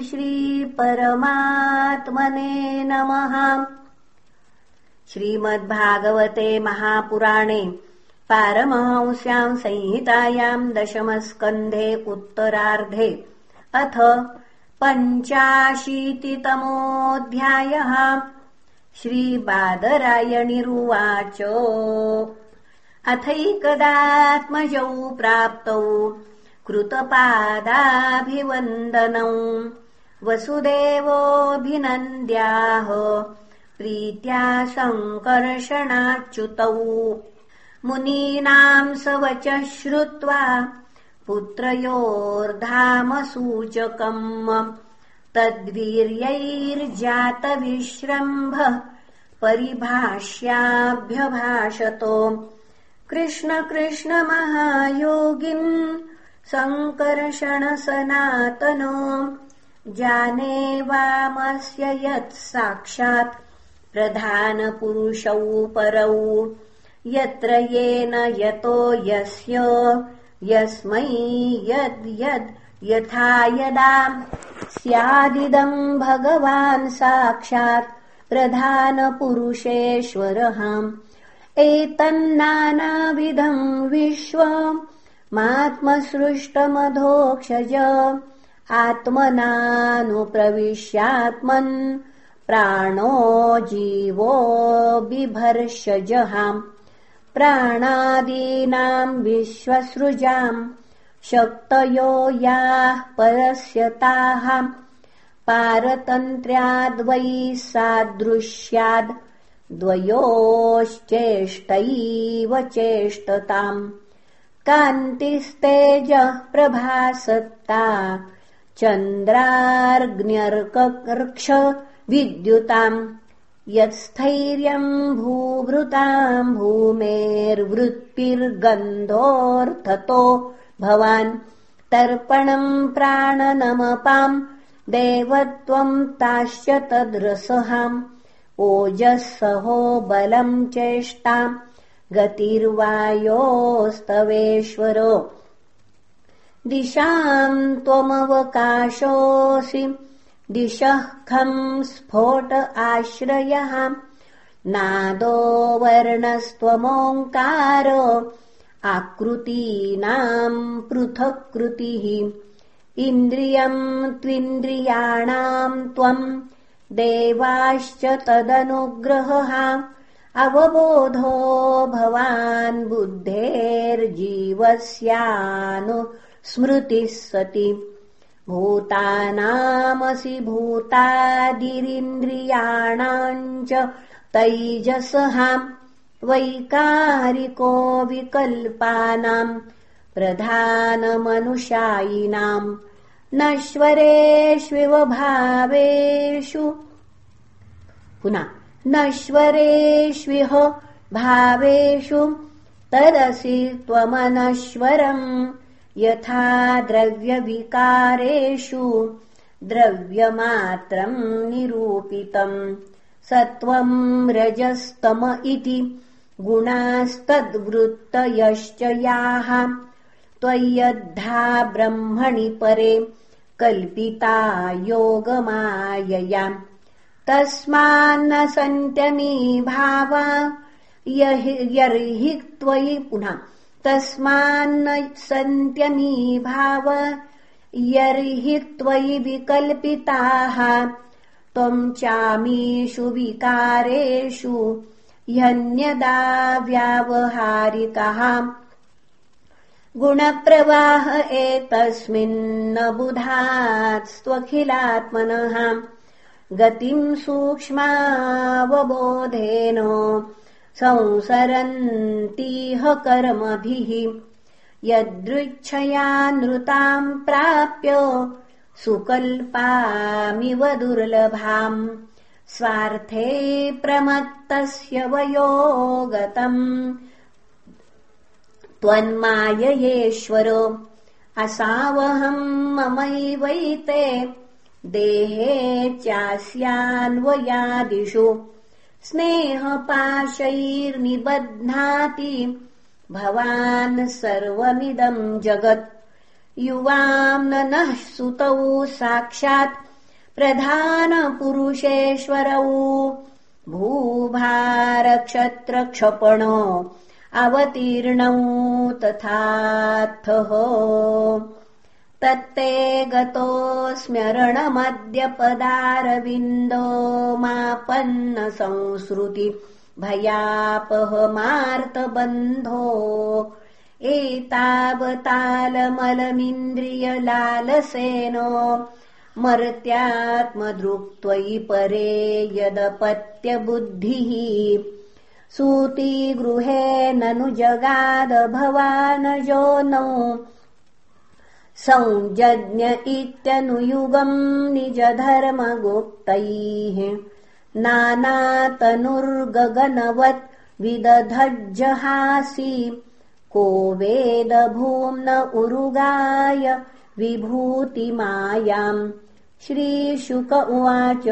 श्रीपरमात्मने नमः। श्रीमद्भागवते महापुराणे पारमहंस्याम् संहितायाम् दशमस्कन्धे उत्तरार्धे अथ पञ्चाशीतितमोऽध्यायः। श्रीबादरायणिरुवाच। अथैकदात्मजौ प्राप्तौ कृतपादाभिवन्दनौ वसुदेवोऽभिनन्द्याः प्रीत्या सङ्कर्षणाच्युतौ मुनीनाम् स वचः श्रुत्वा पुत्रयोर्धामसूचकम्। तद्वीर्यैर्जातविश्रम्भः परिभाष्याभ्यभाषतो। कृष्ण कृष्ण महायोगिन् सङ्कर्षणसनातनो जाने वामस्य यत् साक्षात् प्रधानपुरुषौ परौ। यत्र येन यतो यस्य यस्मै यद् यद् यथा यदा स्यादिदम् भगवान् साक्षात् प्रधानपुरुषेश्वरः। एतन्नानाविधम् विश्वमात्मसृष्टमधोक्षज आत्मनानुप्रविश्यात्मन् प्राणो जीवो बिभर्षजहाम् प्राणादीनाम् विश्वसृजाम् शक्तयो याः परस्यताः पारतन्त्र्याद्वै सादृश्याद् द्वयोश्चेष्टैव चेष्टताम् कान्तिस्तेजः प्रभासत्ता चन्द्रार्ग्न्यर्कर्क्ष विद्युताम् यत्स्थैर्यम् भूभृताम् भूमेर्वृत्तिर्गन्धोऽर्थतो। भवान् तर्पणम् प्राणनमपाम् देवत्वम् ताश्च तद्रसहाम्। ओजःसहो बलम् चेष्टाम् गतिर्वायोस्तवेश्वर दिशाम् त्वमवकाशोऽसि। दिशः खम् स्फोट आश्रयः। नादो वर्णस्त्वमोङ्कार। आकृतीनाम् पृथक्कृतिः। इन्द्रियम् त्विन्द्रियाणाम् त्वम् देवाश्च तदनुग्रहः। अवबोधो भवान् बुद्धेर्जीवस्यानुस्मृतिः सति भूतानामसि भूतादिरिन्द्रियाणाम् च तैजसहाम् वैकारिको विकल्पानाम् प्रधानमनुशायिनाम् नश्वरेष्विव भावेषु पुनः नश्वरेष्विह भावेषु तदसि त्वमनश्वरम् यथा द्रव्यविकारेषु द्रव्यमात्रम् निरूपितम् सत्त्वम् रजस्तम इति गुणास्तद्वृत्तयश्च याः। त्वय्यद्धा ब्रह्मणि परे कल्पिता योगमायया। तस्मान्न सन्त्यमी भावा यर्हि त्वयि पुनः तस्मान्न सन्त्यमी भाव यर्हि त्वयि विकल्पिताः त्वम् चामीषु विकारेषु ह्यन्यदा व्यावहारिकः। गुणप्रवाह एतस्मिन्न बुधात्स्त्वखिलात्मनः गतिम् सूक्ष्मावबोधेन संसरन्तीह कर्मभिः। यदृच्छया नृताम् प्राप्य सुकल्पामिव दुर्लभाम् स्वार्थे प्रमत्तस्य वयोगतम्। त्वन्माययेश्वर असावहम् ममैवैते। देहे चास्यान्वयादिषु स्नेहपाशैर्निबध्नाति। भवान् सर्वमिदम् जगत्। युवाम् नः सुतौ साक्षात्। प्रधानपुरुषेश्वरौ। भूभारक्षत्रक्षपणो अवतीर्णौ तथाथः तत्ते गतोऽस्म्यरणमद्यपदारविन्दो मापन्न संसृति भयापहमार्तबन्धो एतावतालमलमिन्द्रियलालसेनो मर्त्यात्मदृक्त्वयि परे यदपत्यबुद्धिः। सूतिगृहे ननु जगाद भवानजो नौ संजज्ञ इत्यनुयुगम् निजधर्मगुप्तैः नानातनुर्गगनवत् विदधज्जहासि। को वेदभूम्न उरुगाय विभूतिमायाम्। श्रीशुक उवाच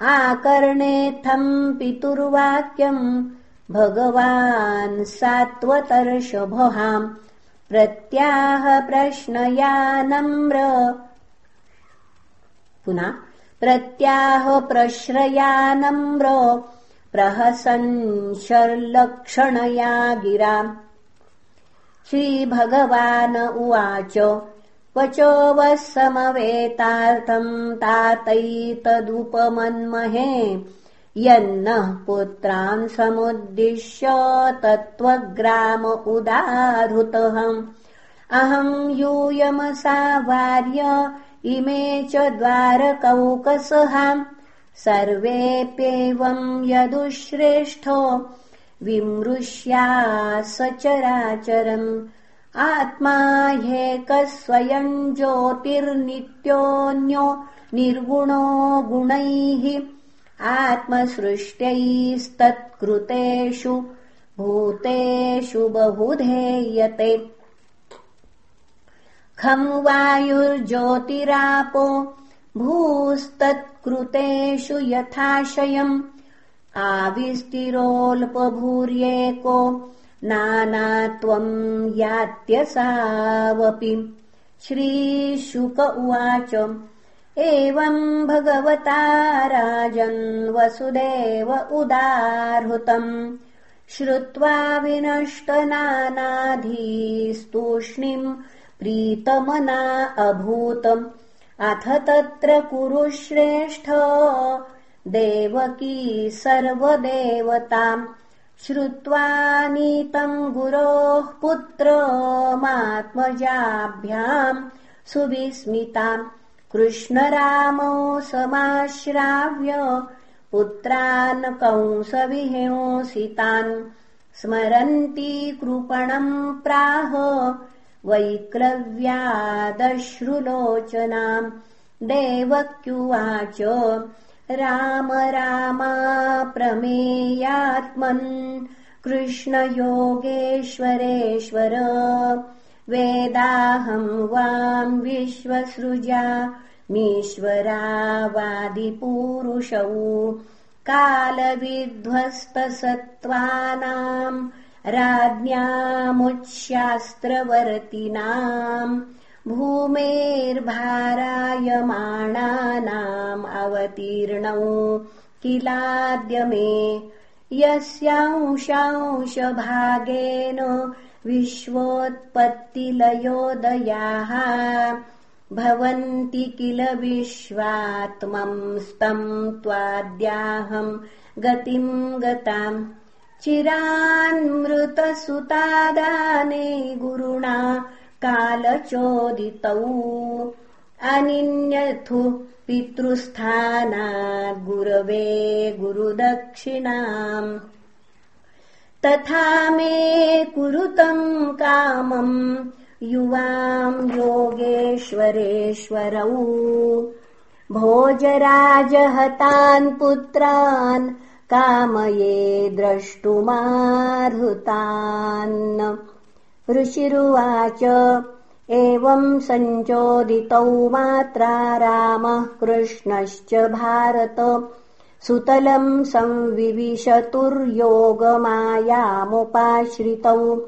आकर्णेऽथम् पितुर्वाक्यम् भगवान् सात्वतर्षभहाम् पुनः प्रत्याह प्रश्रयानम्र प्रहसन् गिराम् श्रीभगवान उवाच क्वचो वः समवेतार्थम् तातैतदुपमन्महे यन्नः पुत्रान् समुद्दिश्य तत्त्वग्राम उदाहृतहम् अहम् यूयमसावार्य इमे च द्वारकौकसहाम् सर्वेऽप्येवम् यदुश्रेष्ठो विमृश्या सचराचरम् आत्मा ह्येकः स्वयम् ज्योतिर्नित्योऽन्यो निर्गुणो गुणैः आत्मसृष्ट्यैस्तत्कृतेषु भूतेषु बहुधेयते। खम् वायुर्ज्योतिरापो भूस्तत्कृतेषु यथाशयम्। आविस्तिरोऽल्पभूर्येको नानात्वम् यात्यसावपि। श्रीशुक उवाच एवम् भगवता राजन् वसुदेव उदाहृतम्। श्रुत्वा विनष्टनानाधीस्तूष्णीम् प्रीतमना अभूतम्। अथ तत्र कुरुश्रेष्ठ देवकी सर्वदेवताम्। श्रुत्वा नीतम् गुरोः पुत्रमात्मजाभ्याम् सुविस्मिताम् कृष्णरामौ समाश्राव्य पुत्रान् कंसविहिंसितान् स्मरन्ती कृपणम् प्राह वैक्लव्यादश्रुलोचनाम् देवक्युवाच राम रामा प्रमेयात्मन् कृष्णयोगेश्वरेश्वर वेदाहम् वाम् विश्वसृजा मीश्वरावादिपूरुषौ कालविध्वस्तसत्त्वानाम् राज्ञामुच्छास्त्रवर्तिनाम् भूमेर्भारायमाणानाम् अवतीर्णौ किलाद्य मे यस्यांशांशभागेन विश्वोत्पत्तिलयोदयाः। भवन्ति किल विश्वात्मंस्तम् त्वाद्याहम् गतिम् गताम्। चिरान्मृतसुतादाने गुरुणा कालचोदितौ। अनिन्यथु पितृस्थानाद्गुरवे गुरुदक्षिणाम् तथा मे कुरुतम् कामम् युवाम् योगेश्वरेश्वरौ। भोजराजहतान् पुत्रान् कामये द्रष्टुमाहृतान् ऋषिरुवाच एवम् सञ्चोदितौ मात्रा रामः कृष्णश्च भारत सुतलम् संविविशतुर्योगमायामुपाश्रितौ।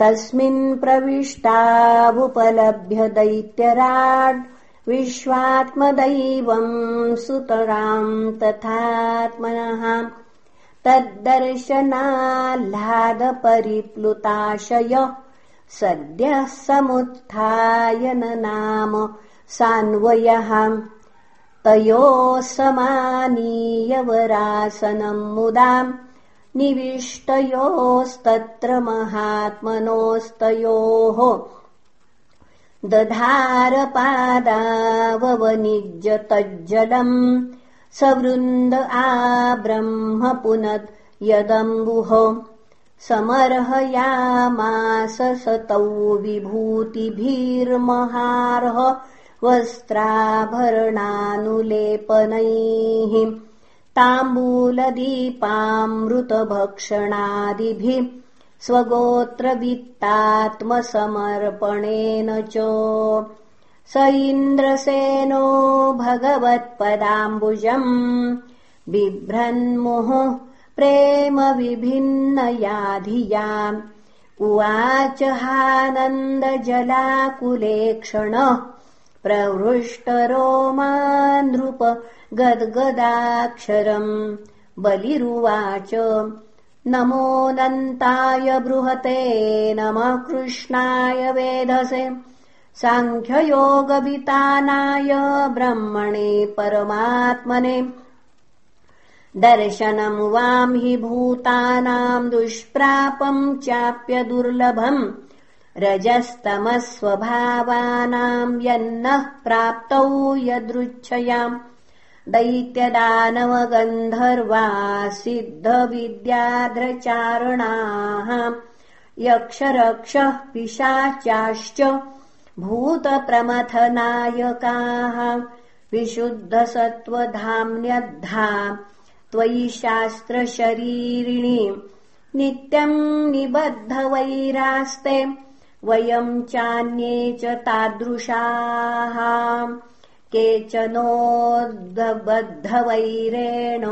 तस्मिन् प्रविष्टावुपलभ्य दैत्यराड् विश्वात्मदैवम् सुतराम् तथात्मनः। तद्दर्शनाह्लादपरिप्लुताशय सद्यः समुत्थायन नाम सान्वयः तयोः समानीयवरासनम् मुदाम्। निविष्टयोस्तत्र महात्मनोस्तयोः। दधारपादावनिज्य तज्जलम् सवृन्द आब्रह्म पुनद् यदम्बुः। समर्हयामास सतौ विभूतिभिर्महार्ह वस्त्राभरणानुलेपनैः ताम्बूलदीपामृतभक्षणादिभिः स्वगोत्रवित्तात्मसमर्पणेन च। स इन्द्रसेनो भगवत्पदाम्बुजम् बिभ्रन्मुहुः प्रेम विभिन्नया उवाच हानन्दजलाकुलेक्षण प्रहृष्टरोमानृप गद्गदाक्षरम् बलिरुवाच। नमोऽनन्ताय बृहते नमः कृष्णाय वेधसे। साङ्ख्ययोगवितानाय ब्रह्मणे परमात्मने। दर्शनम् वाम् हि भूतानाम् दुष्प्रापम् चाप्य दुर्लभम् रजस्तमस्वभावानाम् यन्नः प्राप्तौ यदृच्छयाम्। दैत्यदानवगन्धर्वा सिद्धविद्याद्रचारणाः यक्षरक्षः पिशाचाश्च भूतप्रमथनायकाः। विशुद्धसत्त्वधाम्न्यद्धा त्वयि शास्त्रशरीरिणि नित्यम् निबद्धवैरास्ते वयम् चान्ये च तादृशाः। केचनोद्बद्धवैरेण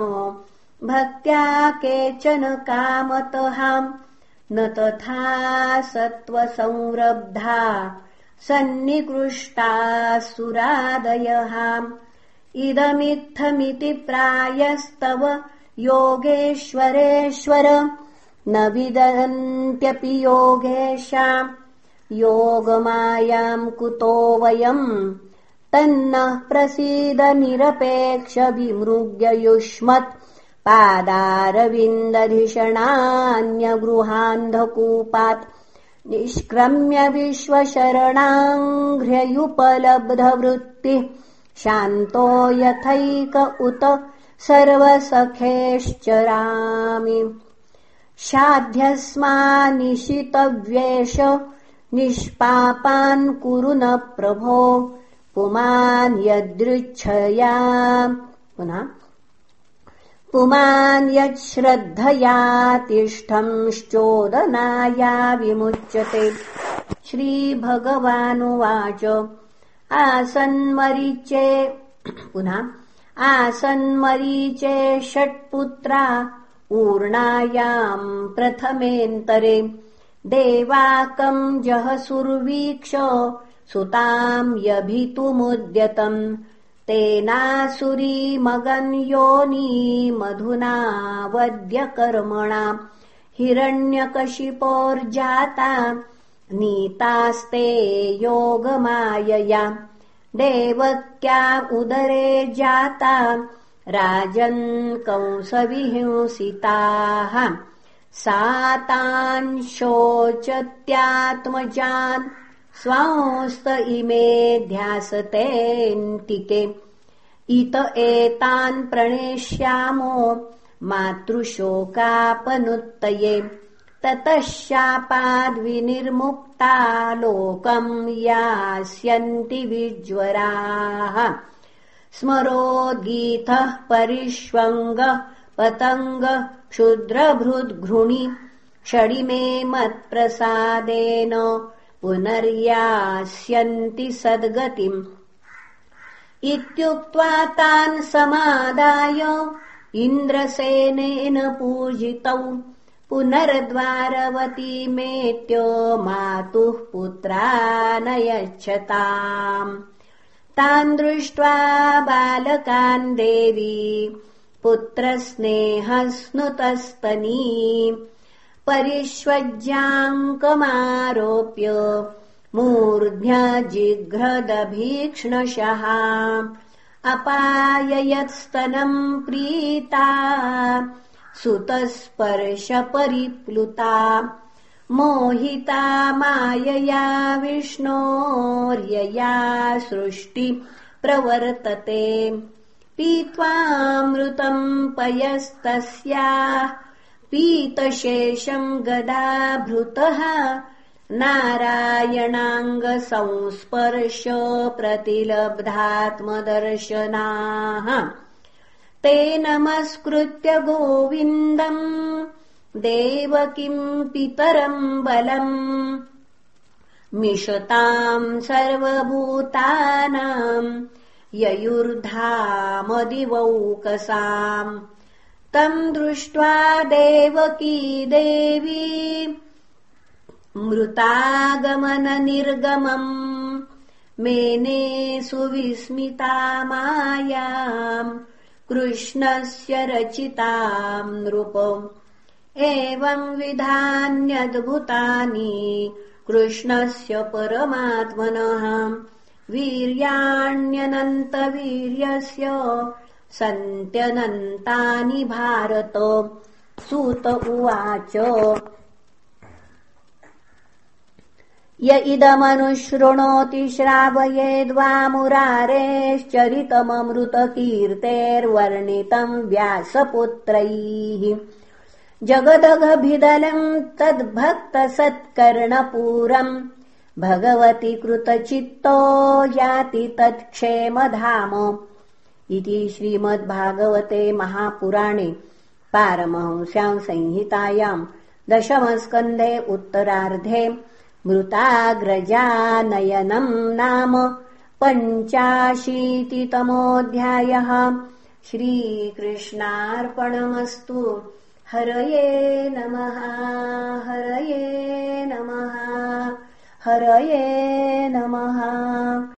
भक्त्या केचन कामतः। न तथा सत्त्वसंरब्धा सुरादयः। इदमित्थमिति प्रायस्तव योगेश्वरेश्वर। न विदन्त्यपि योगेशाम् योगमायाम् कुतो वयम् तन्नः प्रसीद निरपेक्ष विमृग्ययुष्मत् पादारविन्दधिषणान्यगृहान्धकूपात् निष्क्रम्य विश्वशरणाङ्घ्र्ययुपलब्धवृत्तिः शान्तो यथैक उत सर्वसखेश्चरामि। शाध्यस्मानिशितव्येष निष्पापान् कुरु न प्रभो। पुमान् यदृच्छया पुनः। पुमान् यच्छ्रद्धया तिष्ठंश्चोदनाया विमुच्यते। श्रीभगवानुवाच। आसन्मरीचे। पुनः। आसन्मरीचे षट्पुत्रा ऊर्णायाम् प्रथमेन्तरे देवाकम् जहसुर्वीक्ष सुताम् यभितुमुद्यतम्। तेनासुरीमगन् योनी मधुना हिरण्यकशिपोर्जाता नीतास्ते योगमायया। देवक्या उदरे जाता। राजन् कंसविहिंसिताः सा तान् शोचत्यात्मजान् स्वांस्त इमे ध्यासतेऽन्तिके इत एतान् प्रणेष्यामो मातृशोकापनुत्तये। ततः शापाद्विनिर्मुक्ता लोकम् यास्यन्ति विज्वराः। स्मरोद्गीतः परिष्वङ्गः पतङ्ग क्षुद्रभृद्घृणि षडिमे मत्प्रसादेन पुनर्यास्यन्ति सद्गतिम्। इत्युक्त्वा तान् समादाय इन्द्रसेनेन पूजितौ। पुनर्द्वारवतीमेत्य मातुः पुत्रानयच्छताम्। तान् दृष्ट्वा बालकान् देवी पुत्रस्नेहस्नुतस्तनी। परिष्वज्याङ्कमारोप्य मूर्ध्य अपाययत्स्तनम् प्रीता सुतस्पर्शपरिप्लुता। मोहिता मायया विष्णोर्यया सृष्टि प्रवर्तते पीत्वामृतम् पयस्तस्याः। पीतशेषम् गदाभृतः। नारायणाङ्गसंस्पर्श प्रतिलब्धात्मदर्शनाः। ते नमस्कृत्य गोविन्दम् देवकिम् पितरम् बलम्। मिषताम् सर्वभूतानाम् ययुर्धामदिवौकसाम्। तम् दृष्ट्वा देवकी देवी मृतागमननिर्गमम्। मेने सुविस्मिता मायाम्। कृष्णस्य रचिताम् नृप एवम् विधान्यद्भुतानि कृष्णस्य परमात्मनः वीर्याण्यनन्तवीर्यस्य सन्त्यनन्तानि भारत। सूत उवाच। य इदमनुशृणोति श्रावयेद्वा मुरारेश्चरितममृतकीर्तेर्वर्णितम् व्यासपुत्रैः। जगदगभिदलम् तद्भक्तसत्कर्णपूरम् भगवति कृतचित्तो याति तत्क्षेमधाम इति श्रीमद्भागवते महापुराणे पारमहंस्याम् संहितायाम् दशमस्कन्धे उत्तरार्धे मृताग्रजानयनम् नाम पञ्चाशीतितमोऽध्यायः। श्रीकृष्णार्पणमस्तु। हरये नमः हरये नमः हरये नमः